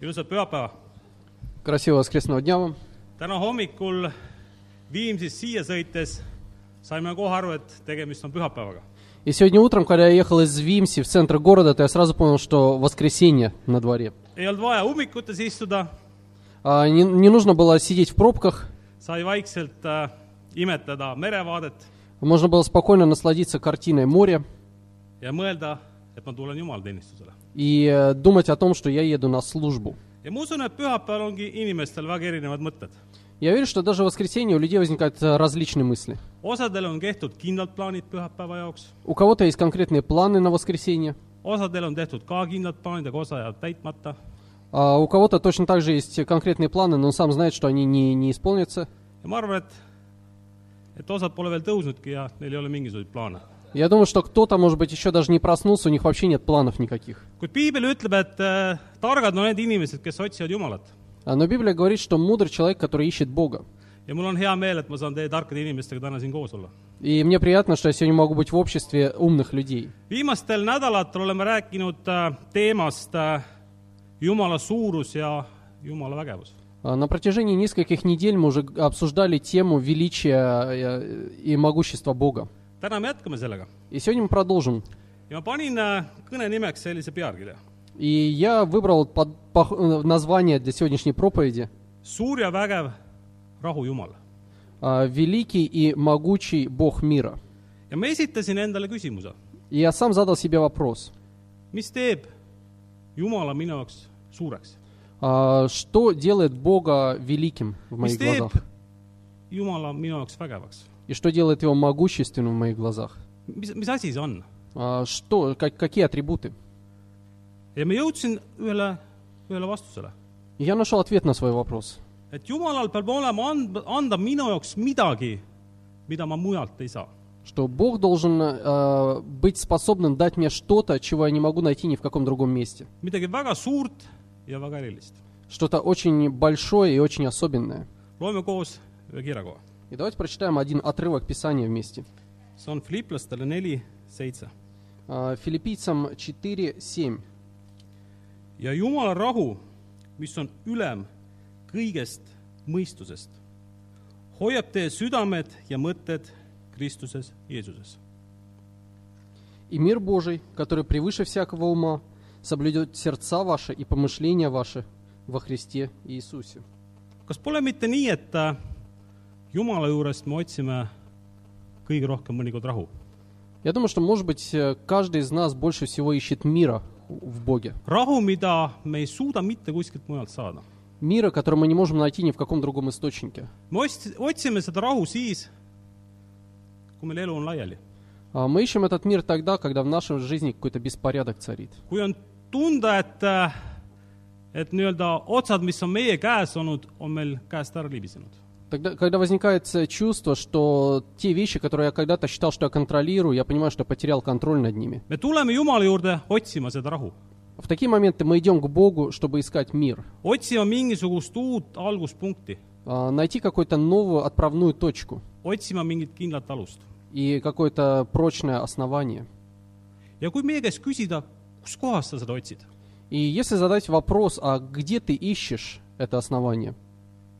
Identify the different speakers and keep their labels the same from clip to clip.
Speaker 1: ilusat pühapäeva!
Speaker 2: Красивого воскресного дня вам.
Speaker 1: täna hommikul Viimsist siia sõites saime kohe aru, et tegemist on pühapäevaga.
Speaker 2: И сегодня утром, когда я ехал из Вимси в центр города, то я сразу понял, что воскресенье на дворе.
Speaker 1: ei olnud vaja ummikutes istuda,
Speaker 2: А, не, не нужно было сидеть в пробках,
Speaker 1: sai vaikselt äh, imetleda merevaadet
Speaker 2: можно было спокойно насладиться картиной моря
Speaker 1: ja mõelda, et ma tulen jumalateenistusele.
Speaker 2: И э, думать о том, что я еду на службу.
Speaker 1: ja ma usun, et pühapäeval ongi inimestel väga erinevad mõtted.
Speaker 2: Я верю, что даже в воскресенье у людей возникают э, различные мысли.
Speaker 1: osadel on tehtud kindlad plaanid pühapäeva jaoks,
Speaker 2: У кого-то есть конкретные планы на воскресенье,
Speaker 1: osadel on tehtud ka kindlad plaanid, aga osa jääb täitmata.
Speaker 2: а у кого-то точно так же есть конкретные планы, но он сам знает, что они не, не исполнятся.
Speaker 1: ja ma arvan, et, et osad pole veel tõusnudki ja neil ei ole mingisuguseid plaane.
Speaker 2: Я думаю, что кто-то, может быть, еще даже не проснулся, у них вообще нет планов никаких.
Speaker 1: Jumalat.
Speaker 2: А, Но Библия говорит, что мудрый человек, который ищет Бога.
Speaker 1: ja mul on hea meel, et ma saan teie tarkade inimestega täna siin koos olla.
Speaker 2: И мне приятно, что я сегодня могу быть в обществе умных людей.
Speaker 1: viimastel nädalatel oleme rääkinud äh, teemast äh, Jumala suurus ja Jumala vägevus.
Speaker 2: А, На протяжении нескольких недель мы уже обсуждали тему величия э, и могущества Бога.
Speaker 1: täna me jätkame sellega.
Speaker 2: И сегодня мы продолжим.
Speaker 1: ja ma panin äh, kõne nimeks sellise pealkirja.
Speaker 2: И я выбрал под, пох- э, название для сегодняшней проповеди
Speaker 1: suur ja vägev rahu Jumal.
Speaker 2: а, «Великий и могучий Бог мира».
Speaker 1: ja ma esitasin endale küsimuse,
Speaker 2: И я сам задал себе вопрос,
Speaker 1: mis teeb Jumala minu jaoks suureks?
Speaker 2: а, что делает Бога великим в
Speaker 1: mis
Speaker 2: моих
Speaker 1: teeb
Speaker 2: глазах?
Speaker 1: Jumala minu jaoks vägevaks?
Speaker 2: И что делает Его могущественным в моих глазах?
Speaker 1: mis, mis asi see on?
Speaker 2: А, Что, как- какие атрибуты?
Speaker 1: ja ma jõudsin ühele, ühele vastusele.
Speaker 2: И я нашел ответ на свой вопрос.
Speaker 1: et Jumalal peab olema and, anda minu jaoks midagi, mida ma mujalt ei saa.
Speaker 2: Что Бог должен э, быть способным дать мне что-то, чего я не могу найти ни в каком другом месте.
Speaker 1: midagi väga suurt ja väga erilist.
Speaker 2: Что-то очень большое и очень особенное.
Speaker 1: loeme koos ühe kirjakoha.
Speaker 2: И давайте прочитаем один отрывок Писания вместе.
Speaker 1: see on Filiplastele neli, seitse.
Speaker 2: А, Филиппийцам 4, 7.
Speaker 1: ja Jumala rahu, mis on ülem kõigest mõistusest, hoiab teie südamed ja mõtted Kristuses Jeesuses.
Speaker 2: «И мир Божий, который превыше всякого ума, соблюдет сердца ваши и помышления ваши во Христе Иисусе».
Speaker 1: kas pole mitte nii, et Jumala juurest me otsime kõige rohkem mõnikord rahu?
Speaker 2: Я думаю, что, может быть, э, каждый из нас больше всего ищет мира в Боге.
Speaker 1: rahu, mida me ei suuda mitte kuskilt mujalt saada.
Speaker 2: Мира, который мы не можем найти ни в каком другом источнике.
Speaker 1: me ots-, otsime seda rahu siis, kui meil elu on laiali.
Speaker 2: А Мы ищем этот мир тогда, когда в нашей жизни какой-то беспорядок царит.
Speaker 1: kui on tunda, et, äh, et nii-öelda otsad, mis on meie käes olnud, on meil käest ära libisenud.
Speaker 2: Тогда, когда возникает чувство, что те вещи, которые я когда-то считал, что я контролирую, я понимаю, что я потерял контроль над ними. В такие моменты мы идем к Богу, чтобы искать мир, а, найти какую-то новую отправную точку. И какое-то прочное основание. И если задать вопрос, а где ты ищешь это основание,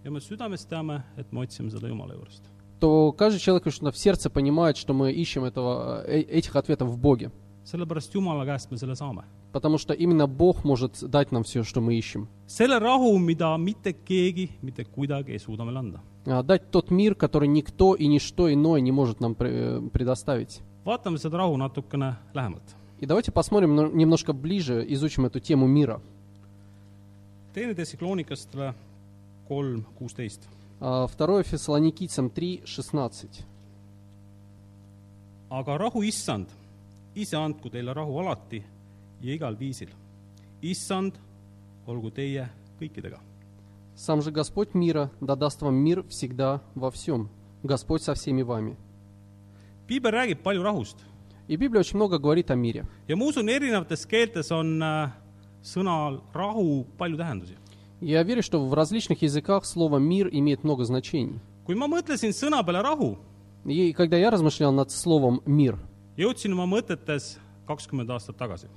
Speaker 1: ja me südames teame, et me otsime seda Jumala juurest.
Speaker 2: то каждый человек конечно, в сердце понимает, что мы ищем этого, э, этих ответов в Боге.
Speaker 1: sellepärast Jumala käest me selle saame.
Speaker 2: Потому что именно Бог может дать нам все, что мы ищем.
Speaker 1: selle rahu, mida mitte keegi mitte kuidagi ei suuda meile anda.
Speaker 2: А, Дать тот мир, который никто и ничто иное не может нам э, предоставить.
Speaker 1: vaatame seda rahu natukene lähemalt.
Speaker 2: И давайте посмотрим но- немножко ближе, изучим эту тему мира.
Speaker 1: teine Thessalonikastele kolm kuusteist.
Speaker 2: А, 2 Фессалоникийцам 3, 16.
Speaker 1: aga rahu issand, ise andku teile rahu alati ja igal viisil. issand, olgu teie kõikidega.
Speaker 2: «Сам же Господь мира да даст вам мир всегда во всем. Господь со всеми вами».
Speaker 1: piibel räägib palju rahust
Speaker 2: И Библия очень много говорит о мире.
Speaker 1: ja ma usun, erinevates keeltes on äh, sõnal rahu palju tähendusi.
Speaker 2: Я верю, что в различных языках слово «мир» имеет много значений.
Speaker 1: kui ma mõtlesin sõna peale rahu,
Speaker 2: И когда я размышлял над словом «мир»,
Speaker 1: jõudsin oma mõtetes kakskümmend aastat tagasi.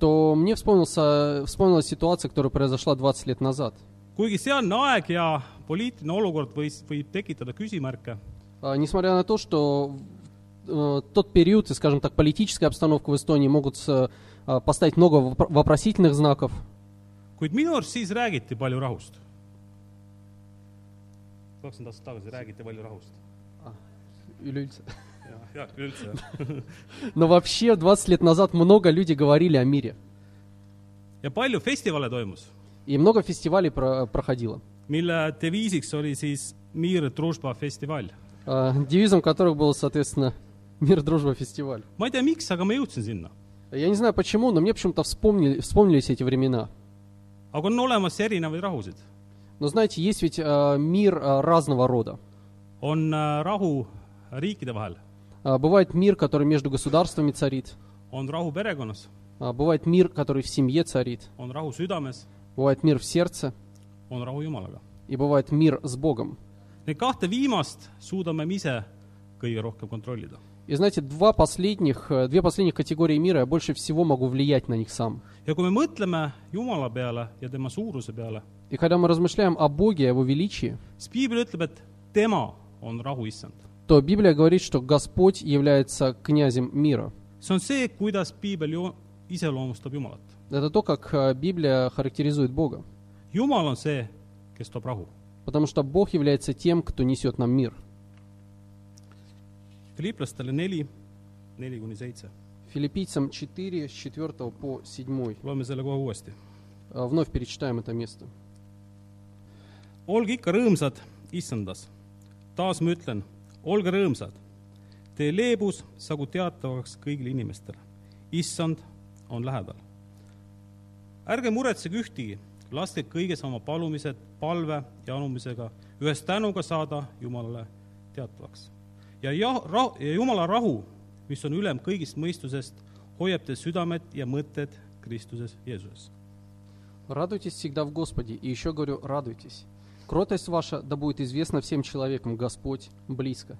Speaker 2: то мне вспомнился, вспомнилась ситуация, которая произошла 20 лет назад.
Speaker 1: kuigi sealne aeg ja poliitiline olukord võis, võib tekitada küsimärke,
Speaker 2: А, Несмотря на то, что э, тот период и, скажем так, политическая обстановка в Эстонии могут с- а, поставить много вопро- вопросительных знаков,
Speaker 1: kuid minu arust siis räägiti palju rahust. kakskümmend aastat tagasi räägiti palju rahust.
Speaker 2: üleüldse.
Speaker 1: jah, jah, üldse jah.
Speaker 2: Но вообще 20 лет назад много людей говорили о мире.
Speaker 1: ja palju festivale toimus,
Speaker 2: И много фестивалей про- проходило,
Speaker 1: mille deviisiks oli siis Mir Družba festival.
Speaker 2: а, девизом которых был, соответственно, «Мир, дружба, фестиваль».
Speaker 1: ma ei tea, miks, aga ma jõudsin sinna.
Speaker 2: Я не знаю почему, но мне почему-то вспомнили, вспомнились эти времена.
Speaker 1: aga on olemas erinevaid rahusid .
Speaker 2: Но знаете, есть ведь а, мир а, разного рода.
Speaker 1: on äh, rahu riikide vahel ,
Speaker 2: А, Бывает мир, который между государствами царит.
Speaker 1: on rahu perekonnas ,
Speaker 2: А, Бывает мир, который в семье царит.
Speaker 1: on rahu südames ,
Speaker 2: Бывает мир в сердце.
Speaker 1: on rahu Jumalaga .
Speaker 2: И бывает мир с Богом.
Speaker 1: Neid kahte viimast suudame me ise kõige rohkem kontrollida .
Speaker 2: И знаете, два последних, э, две последних категории мира я больше всего могу влиять на них сам.
Speaker 1: ja kui me mõtleme Jumala peale ja tema suuruse peale,
Speaker 2: И когда мы размышляем о Боге, о Его величии,
Speaker 1: siis piibel ütleb, et tema on rahu issand.
Speaker 2: то Библия говорит, что Господь является князем мира.
Speaker 1: see on see, kuidas piibel ju iseloomustab Jumalat.
Speaker 2: Это то, как э, Библия характеризует Бога.
Speaker 1: Jumal on see, kes toob rahu.
Speaker 2: Потому что Бог является тем, кто несет нам мир.
Speaker 1: Filiplastele neli , neli kuni seitse .
Speaker 2: Филиппийцам 4, с 4 по 7.
Speaker 1: loeme selle kohe uuesti .
Speaker 2: Э, Вновь перечитаем это место.
Speaker 1: olge ikka rõõmsad issandas . taas ma ütlen , olge rõõmsad . Tee leebus sagu teatavaks kõigile inimestele . issand on lähedal . ärge muretsege ühtegi , laske kõiges oma palumised palve ja anumisega ühes tänuga saada Jumalale teatavaks . ja jah, ra-, ja Jumala rahu, mis on ülem kõigist mõistusest, hoiab teie südamed ja mõtted Kristuses Jeesuses.
Speaker 2: Радуйтесь всегда в Господе, и еще говорю, радуйтесь. Кротость ваша да будет известна всем человекам, Господь близко.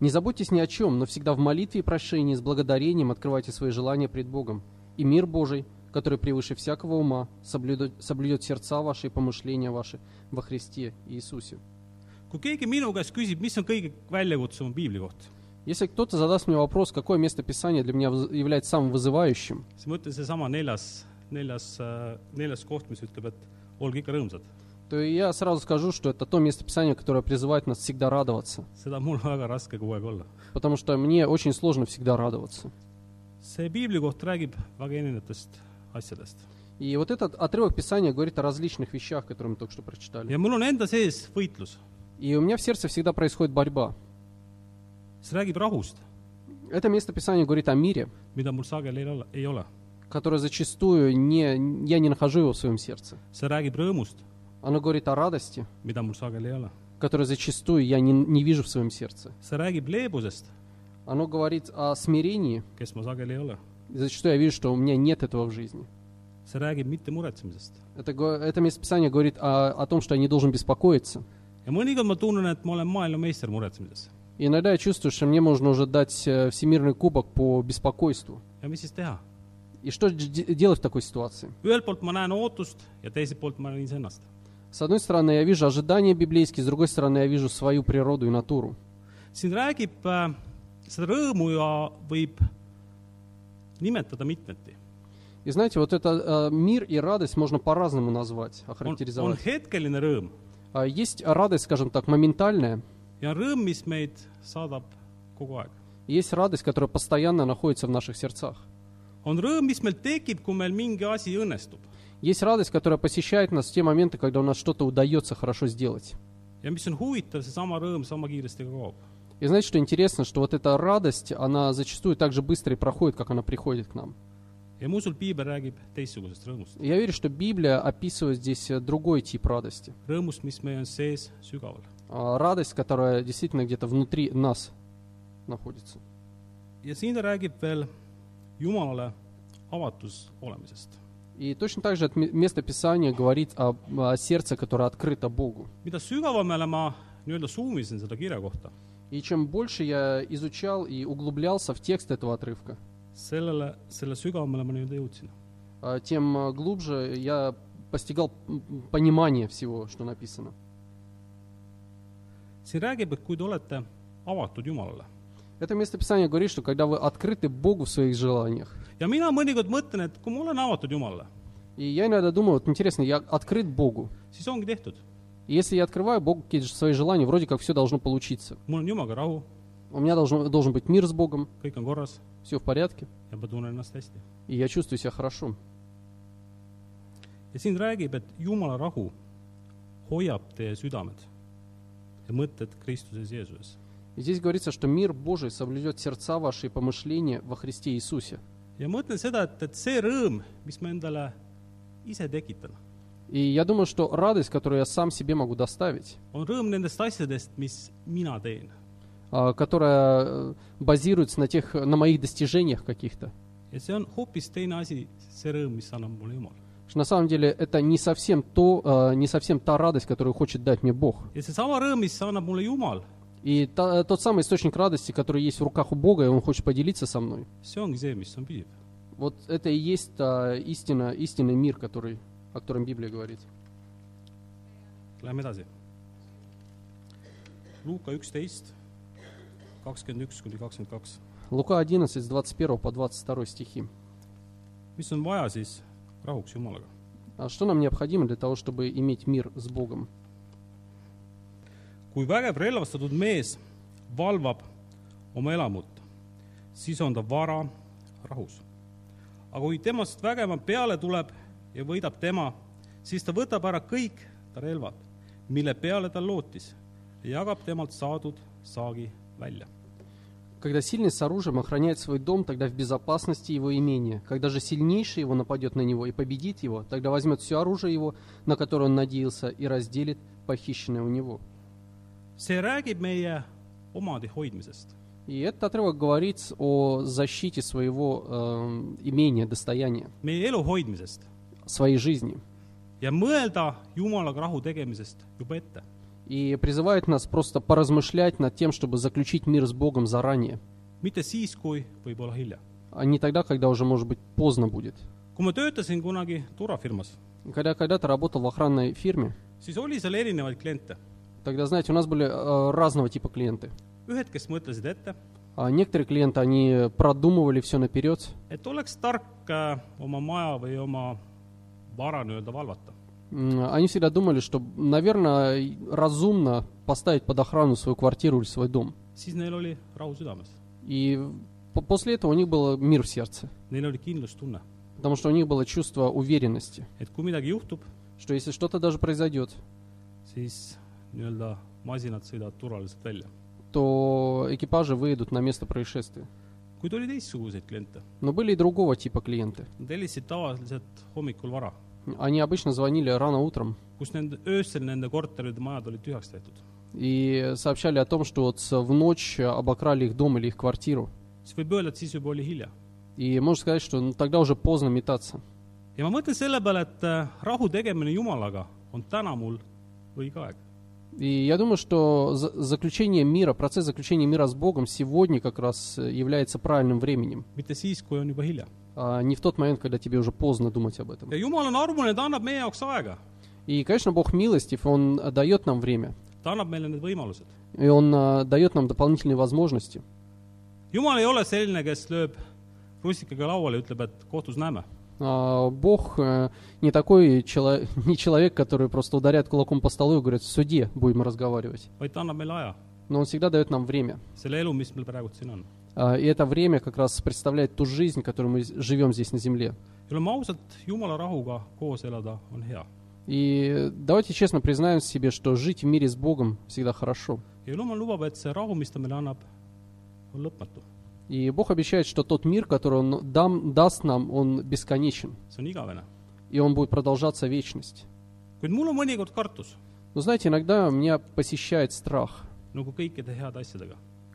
Speaker 2: Не заботьтесь ни о чем, но всегда в молитве и прошении с благодарением открывайте свои желания пред Богом. И мир Божий, который превыше всякого ума, соблюдет, соблюдет сердца ваши и помышления ваши во Христе Иисусе.
Speaker 1: kui keegi minu käest küsib , mis on kõige väljakutsuvam piibli koht ,
Speaker 2: Если кто-то задаст мне вопрос, какое место Писания для меня выз- является самым вызывающим,
Speaker 1: siis ma ütlen seesama neljas , neljas , neljas koht , mis ütleb , et olge ikka rõõmsad .
Speaker 2: то я сразу скажу, что это то место Писания, которое призывает нас всегда радоваться.
Speaker 1: seda on mul väga raske kogu aeg olla .
Speaker 2: Потому что мне очень сложно всегда радоваться.
Speaker 1: see piibli koht räägib väga erinevatest asjadest
Speaker 2: И вот этот отрывок Писания говорит о различных вещах, которые мы только что прочитали.
Speaker 1: ja mul on enda sees võitlus ,
Speaker 2: И у меня в сердце всегда происходит борьба. Это место Писания говорит о мире, которое зачастую не, я не нахожу его в своем сердце. Оно говорит о радости, которую зачастую я не, не вижу в своем сердце. Оно говорит о смирении, и зачастую я вижу, что у меня нет этого в жизни. Это, это место Писания говорит о, о том, что я не должен беспокоиться.
Speaker 1: Ja mõnikord ma tunnen, et ma olen maailmameister muretsemises.
Speaker 2: Иногда я чувствую, что мне можно уже дать всемирный кубок по беспокойству.
Speaker 1: ja mis siis teha?
Speaker 2: И что делать в такой ситуации?
Speaker 1: ühelt poolt ma näen ootust ja teiselt poolt ma näen iseennast.
Speaker 2: С одной стороны, я вижу ожидания библейские, с другой стороны, я вижу свою природу и натуру.
Speaker 1: siin räägib äh, seda rõõmu ja võib nimetada mitmeti.
Speaker 2: И знаете, вот это э, мир и радость можно по-разному назвать, охарактеризовать.
Speaker 1: hetkeline rõõm
Speaker 2: А Есть радость, скажем так, моментальная,
Speaker 1: ja rõõm, mis meid saadab kogu aeg.
Speaker 2: есть радость, которая постоянно находится в наших сердцах.
Speaker 1: on rõõm, mis meil tekib, kui meil mingi asi õnnestub
Speaker 2: Есть радость, которая посещает нас в те моменты, когда у нас что-то удается хорошо сделать.
Speaker 1: ja mis on huvitav, seesama rõõm sama kiiresti ka kaob.
Speaker 2: И знаете, что интересно, что вот эта радость, она зачастую так же быстро и проходит, как она приходит к нам.
Speaker 1: Ja ma usun, piibel räägib teistsugusest rõõmust.
Speaker 2: Я верю, что Библия описывает здесь э, другой тип радости.
Speaker 1: rõõmust, mis meie on sees sügaval.
Speaker 2: Радость, которая действительно где-то внутри нас находится.
Speaker 1: ja siin ta räägib veel Jumalale avatus olemisest.
Speaker 2: И точно так же место Писания говорит о, о сердце, которое открыто Богу.
Speaker 1: mida sügavamale ma nii-öelda suumisin seda kirja kohta,
Speaker 2: И чем больше я изучал и углублялся в текст этого отрывка,
Speaker 1: sellele, selle sügavamale ma nii-öelda jõudsin.
Speaker 2: а, тем а, глубже я постигал понимание всего, что написано.
Speaker 1: siin räägib, et kui te olete avatud Jumalale.
Speaker 2: Это местописание говорит, что когда вы открыты Богу в своих желаниях,
Speaker 1: ja mina mõnikord mõtlen, et kui ma olen avatud Jumalale,
Speaker 2: и я иногда думаю, вот интересно, я открыт Богу.
Speaker 1: siis ongi tehtud.
Speaker 2: И если я открываю Богу какие-то свои желания, вроде как все должно получиться.
Speaker 1: mul on Jumalaga rahu,
Speaker 2: У меня должен, должен быть мир с Богом, все в порядке, и я чувствую себя хорошо.
Speaker 1: ja siin räägib, et Jumala rahu hoiab teie südamed ja mõtted Kristuses Jeesuses.
Speaker 2: Здесь говорится, что мир Божий соблюдет сердца ваши и помышления во Христе Иисусе.
Speaker 1: ja ma mõtlen seda, et, et see rõõm, mis ma endale ise tekitan,
Speaker 2: И я думаю, что радость, которую я сам себе могу доставить,
Speaker 1: on rõõm nendest asjadest, mis mina teen.
Speaker 2: А, которая э, базируется на, тех, на моих достижениях каких-то, на самом деле это не совсем, то, а, не совсем та радость, которую хочет дать мне Бог. И та- тот самый источник радости, который есть в руках у Бога, и Он хочет поделиться со мной. Вот это и есть та истина, истинный мир, который, о котором Библия говорит.
Speaker 1: Läheme edasi. Luuka üksteist, kakskümmend üks kuni kakskümmend kaks .
Speaker 2: Лука 11, с 21 по 22 стихи.
Speaker 1: mis on vaja siis rahuks Jumalaga ?
Speaker 2: А что нам необходимо для того, чтобы иметь мир с Богом?
Speaker 1: kui vägev relvastatud mees valvab oma elamut , siis on ta vara rahus . aga kui temast vägevam peale tuleb ja võidab tema , siis ta võtab ära kõik ta relvad , mille peale ta lootis ja jagab temalt saadud saagi välja.
Speaker 2: Когда сильный с оружием охраняет свой дом, тогда в безопасности его имение. Когда же сильнейший его нападет на него и победит его, тогда возьмет все оружие его, на которое он надеялся, и разделит похищенное у него. И этот отрывок говорит о защите своего э, имения, достояния, своей жизни.
Speaker 1: ja mõelda Jumalaga rahu tegemisest juba ette.
Speaker 2: И призывает нас просто поразмышлять над тем, чтобы заключить мир с Богом заранее,
Speaker 1: mitte siis, kui võib olla hilja.
Speaker 2: а не тогда, когда уже, может быть, поздно будет.
Speaker 1: kui ma töötasin kunagi turvafirmas,
Speaker 2: Когда я когда-то работал в охранной фирме,
Speaker 1: siis oli seal erinevaid kliente.
Speaker 2: тогда, знаете, у нас были э, разного типа клиенты.
Speaker 1: ühed, kes mõtlesid ette,
Speaker 2: А некоторые клиенты, они продумывали все наперед,
Speaker 1: et oleks tark äh, oma maja või oma vara nii-öelda valvata.
Speaker 2: Они всегда думали, что, наверное, разумно поставить под охрану свою квартиру или свой дом. И по- после этого у них был мир в сердце, потому что у них было чувство уверенности, что если что-то даже произойдет, то экипажи выйдут на место происшествия. Но были и другого типа клиенты. Они обычно звонили рано утром
Speaker 1: kus nende, öösel nende korterid, majad olid tühjaks tehtud.
Speaker 2: и сообщали о том, что вот в ночь обокрали их дом или их квартиру.
Speaker 1: siis võib öelda, et siis juba oli hilja.
Speaker 2: И можно сказать, что ну, тогда уже поздно метаться.
Speaker 1: ja ma mõtlen selle peale, et rahu tegemine Jumalaga on täna mul õige aeg.
Speaker 2: И я думаю, что за- заключение мира, процесс заключения мира с Богом сегодня как раз э, является правильным временем,
Speaker 1: mitte siis, kui on juba hilja.
Speaker 2: А не в тот момент, когда тебе уже поздно думать об этом.
Speaker 1: ja Jumal on armuline, ta annab meie jaoks aega,
Speaker 2: И, конечно, Бог милостив, Он дает нам время,
Speaker 1: ta annab meile need võimalused.
Speaker 2: и Он э, дает нам дополнительные возможности.
Speaker 1: Jumal ei ole selline, kes lööb russikaga lauale ja ütleb, et kohtus näeme.
Speaker 2: А, Бог э, не такой чело- не человек, который просто ударяет кулаком по столу и говорит, в суде будем разговаривать.
Speaker 1: vaid ta annab meile aja,
Speaker 2: Но Он всегда дает нам время.
Speaker 1: selle elu, mis meil praegu siin on.
Speaker 2: А, И это время как раз представляет ту жизнь, которую мы живем здесь на земле. И давайте честно признаем себе, что жить в мире с Богом всегда хорошо. И Бог обещает, что тот мир, который Он дам, даст нам, Он бесконечен. И Он будет продолжаться вечность. Но знаете, иногда меня посещает страх,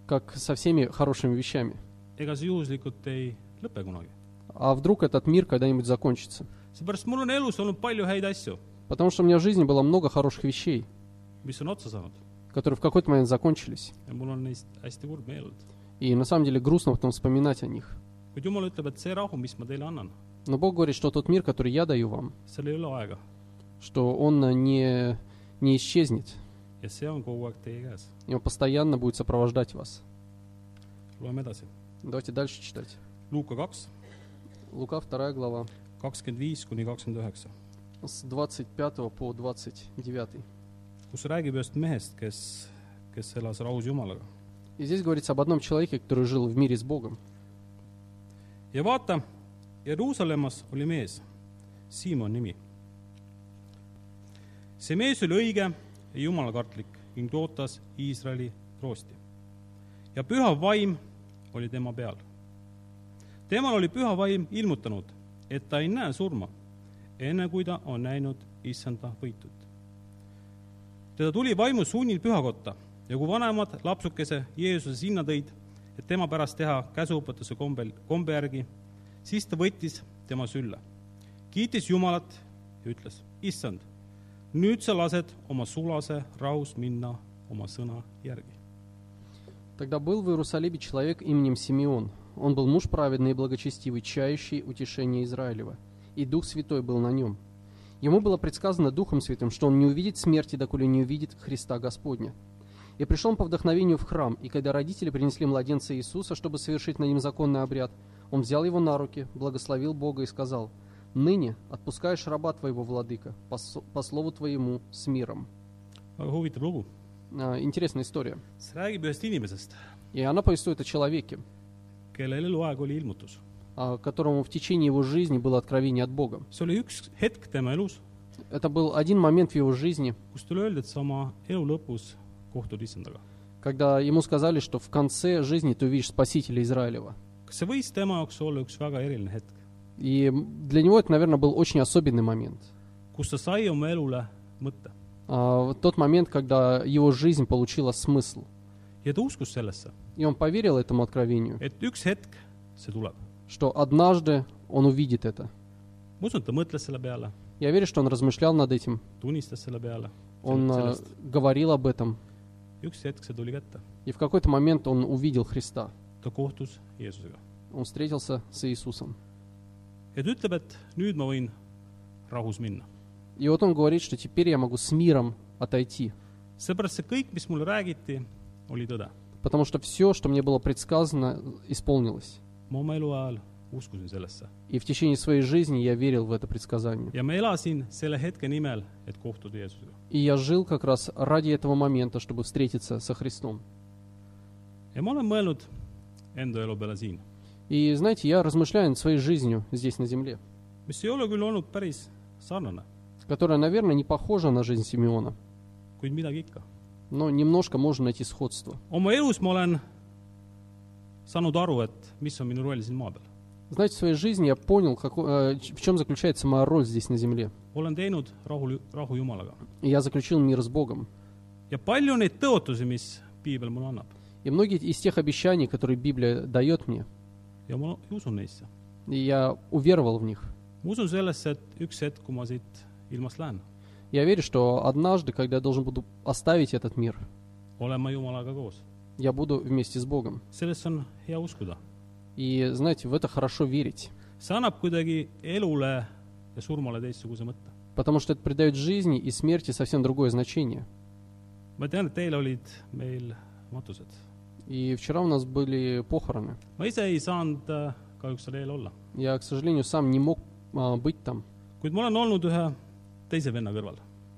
Speaker 2: как со всеми хорошими вещами.
Speaker 1: ega see juhuslikult ei lõpe kunagi.
Speaker 2: А вдруг этот мир когда-нибудь закончится?
Speaker 1: seepärast mul on elus olnud palju häid asju,
Speaker 2: Потому что у меня в жизни было много хороших вещей,
Speaker 1: mis on otsa saanud
Speaker 2: которые в какой-то момент закончились.
Speaker 1: ja mul on neist hästi kurb meel olnud.
Speaker 2: И на самом деле грустно потом вспоминать о них.
Speaker 1: kuid Jumal ütleb, et see rahu, mis ma teile annan,
Speaker 2: Но Бог говорит, что тот мир, который я даю вам,
Speaker 1: seal ei ole aega
Speaker 2: что он не, не исчезнет,
Speaker 1: ja see on kogu aeg teie käes.
Speaker 2: и он постоянно будет сопровождать вас.
Speaker 1: loeme edasi.
Speaker 2: Давайте дальше читать.
Speaker 1: Luuka kaks,
Speaker 2: Лука 2 глава,
Speaker 1: kakskümmend viis kuni kakskümmend üheksa,
Speaker 2: с 25 по 29.
Speaker 1: kus räägib ühest mehest, kes, kes elas rahus Jumalaga.
Speaker 2: И здесь говорится об одном человеке, который жил в мире с Богом.
Speaker 1: ja vaata, Jeruusalemmas oli mees, Siimon nimi. see mees oli õige jumalakartlik ning ootas Iisraeli troosti. ja püha vaim oli tema peal. temal oli püha vaim ilmutanud, et ta ei näe surma, enne kui ta on näinud issanda võitut. teda tuli vaimu sunnil pühakotta ja kui vanemad lapsukese Jeesuse sinna tõid, et tema pärast teha käsuõpetuse kombel, kombe järgi, siis ta võttis tema sülle, kiitis Jumalat ja ütles, issand, nüüd sa lased oma sulase rahus minna oma sõna järgi.
Speaker 2: Тогда был в Иерусалиме человек именем Симеон. Он был муж праведный и благочестивый, чающий утешение Израилева. И Дух Святой был на нем. Ему было предсказано Духом Святым, что он не увидит смерти, доколе не увидит Христа Господня. И пришел он по вдохновению в храм, и когда родители принесли младенца Иисуса, чтобы совершить на нем законный обряд, он взял его на руки, благословил Бога и сказал, «Ныне отпускаешь раба твоего, владыка, по, по слову твоему, с миром».
Speaker 1: väga huvitav lugu.
Speaker 2: А, Интересная история.
Speaker 1: see räägib ühest inimesest,
Speaker 2: И она повествует о человеке,
Speaker 1: kellel eluaeg oli ilmutus.
Speaker 2: а, которому в течение его жизни было откровение от Бога.
Speaker 1: see oli üks hetk tema elus,
Speaker 2: Это был один момент в его жизни,
Speaker 1: kus talle öeldi, et sa oma elu lõpus kohtud issandaga.
Speaker 2: когда ему сказали, что в конце жизни ты увидишь Спасителя Израилева.
Speaker 1: kas see võis tema jaoks olla üks väga eriline hetk,
Speaker 2: И для него это, наверное, был очень особенный момент.
Speaker 1: kus ta sai oma elule mõtte
Speaker 2: А, тот момент, когда его жизнь получила смысл.
Speaker 1: ja ta uskus sellesse,
Speaker 2: И он поверил этому откровению,
Speaker 1: et üks hetk see tuleb.
Speaker 2: что однажды он увидит это.
Speaker 1: ma usun, et ta mõtles selle peale,
Speaker 2: Я верю, что он размышлял над этим,
Speaker 1: tunnistas selle peale,
Speaker 2: он а,
Speaker 1: sellest,
Speaker 2: говорил об этом,
Speaker 1: üks hetk see tuli kätte,
Speaker 2: и в какой-то момент он увидел Христа.
Speaker 1: ta kohtus Jeesusega.
Speaker 2: Он встретился с Иисусом.
Speaker 1: Ja ta ütleb, et nüüd ma võin rahus minna.
Speaker 2: И вот он говорит, что теперь я могу с миром отойти.
Speaker 1: seepärast see kõik, mis mulle räägiti, oli tõde.
Speaker 2: Потому что все, что мне было предсказано, исполнилось.
Speaker 1: ma oma eluajal uskusin sellesse
Speaker 2: И в течение своей жизни я верил в это предсказание.
Speaker 1: ja ma elasin selle hetke nimel, et kohtuda Jeesusega.
Speaker 2: И я жил как раз ради этого момента, чтобы встретиться со Христом.
Speaker 1: ja ma olen mõelnud enda elu peale siin,
Speaker 2: И знаете, я размышляю над своей жизнью здесь на земле, которая, наверное, не похожа на жизнь Симеона, но немножко можно найти сходство. Знаете, в своей жизни я понял, како- э, в чем заключается моя роль здесь на земле. И я заключил мир с Богом. И многие из тех обещаний, которые Библия дает мне,
Speaker 1: ja ma usun neisse.
Speaker 2: я уверовал в них.
Speaker 1: ma usun sellesse, et üks hetk, kui ma siit ilmast lähen,
Speaker 2: Я верю, что однажды, когда я должен буду оставить этот мир,
Speaker 1: olen ma Jumalaga koos.
Speaker 2: я буду вместе с Богом.
Speaker 1: sellesse on hea uskuda.
Speaker 2: И знаете, в это хорошо верить,
Speaker 1: see annab kuidagi elule ja surmale teistsuguse mõtte.
Speaker 2: потому что это придает жизни и смерти совсем другое значение.
Speaker 1: ma tean, et teil olid meil matused.
Speaker 2: И вчера у нас были похороны.
Speaker 1: ma ise ei saanud äh, kahjuks seal eel olla,
Speaker 2: Я, к сожалению, сам не мог а, быть там,
Speaker 1: kuid ma olen olnud ühe teise venna kõrval.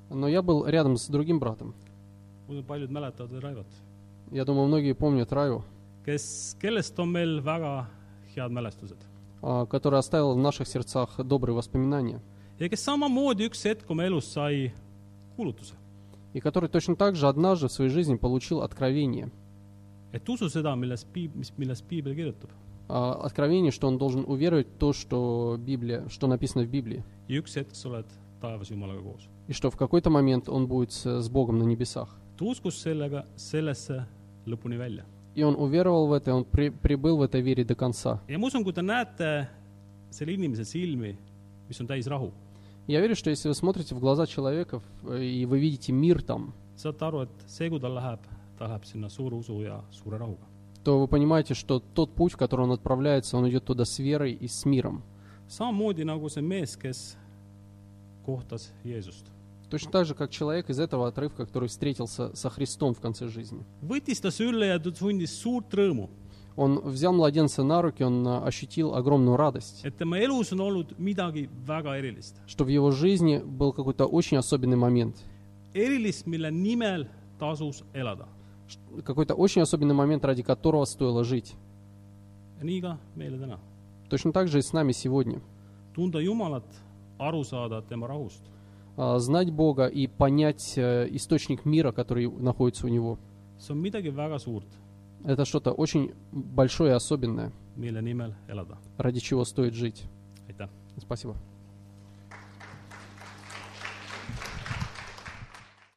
Speaker 2: но я был рядом с другим братом.
Speaker 1: paljud mäletavad veel Raivot,
Speaker 2: Я думаю, многие помнят Раю,
Speaker 1: kes, kellest on meil väga head mälestused
Speaker 2: а, который оставил в наших сердцах добрые воспоминания,
Speaker 1: ja kes samamoodi üks hetk oma elus sai kuulutuse,
Speaker 2: и который точно так же однажды в своей жизни получил откровение.
Speaker 1: Et usu seda, milles piib-, mis, milles piibel kirjutab
Speaker 2: А, Откровение, что он должен уверовать то, что Библия, что написано в Библии,
Speaker 1: ja üks hetk sa oled taevas Jumalaga koos.
Speaker 2: и что в какой-то момент он будет с, Богом на небесах.
Speaker 1: ta uskus sellega, sellesse lõpuni välja.
Speaker 2: И он уверовал в это, он при- прибыл в этой вере до конца.
Speaker 1: ja ma usun, kui te näete selle inimese silmi, mis on täis rahu,
Speaker 2: Я верю, что если вы смотрите в глаза человека в- и вы видите мир там,
Speaker 1: saate aru, et see, kui tal läheb, ta läheb sinna suure usu ja suure rahuga.
Speaker 2: то вы понимаете, что тот путь, в который он отправляется, он идет туда с верой и с миром.
Speaker 1: samamoodi nagu see mees, kes kohtas Jeesust.
Speaker 2: Точно так же, как человек из этого отрывка, который встретился со Христом в конце жизни.
Speaker 1: võttis ta sülle ja ta tundis suurt rõõmu,
Speaker 2: Он взял младенца на руки, он а, ощутил огромную радость,
Speaker 1: et tema elus on olnud midagi väga erilist.
Speaker 2: что в его жизни был какой-то очень особенный момент.
Speaker 1: erilist, mille nimel tasus elada.
Speaker 2: Какой-то очень особенный момент, ради которого стоило жить. Точно так же и с нами сегодня. А, Знать Бога и понять э, источник мира, который находится у Него. Это что-то очень большое и особенное, ради чего стоит жить. Спасибо.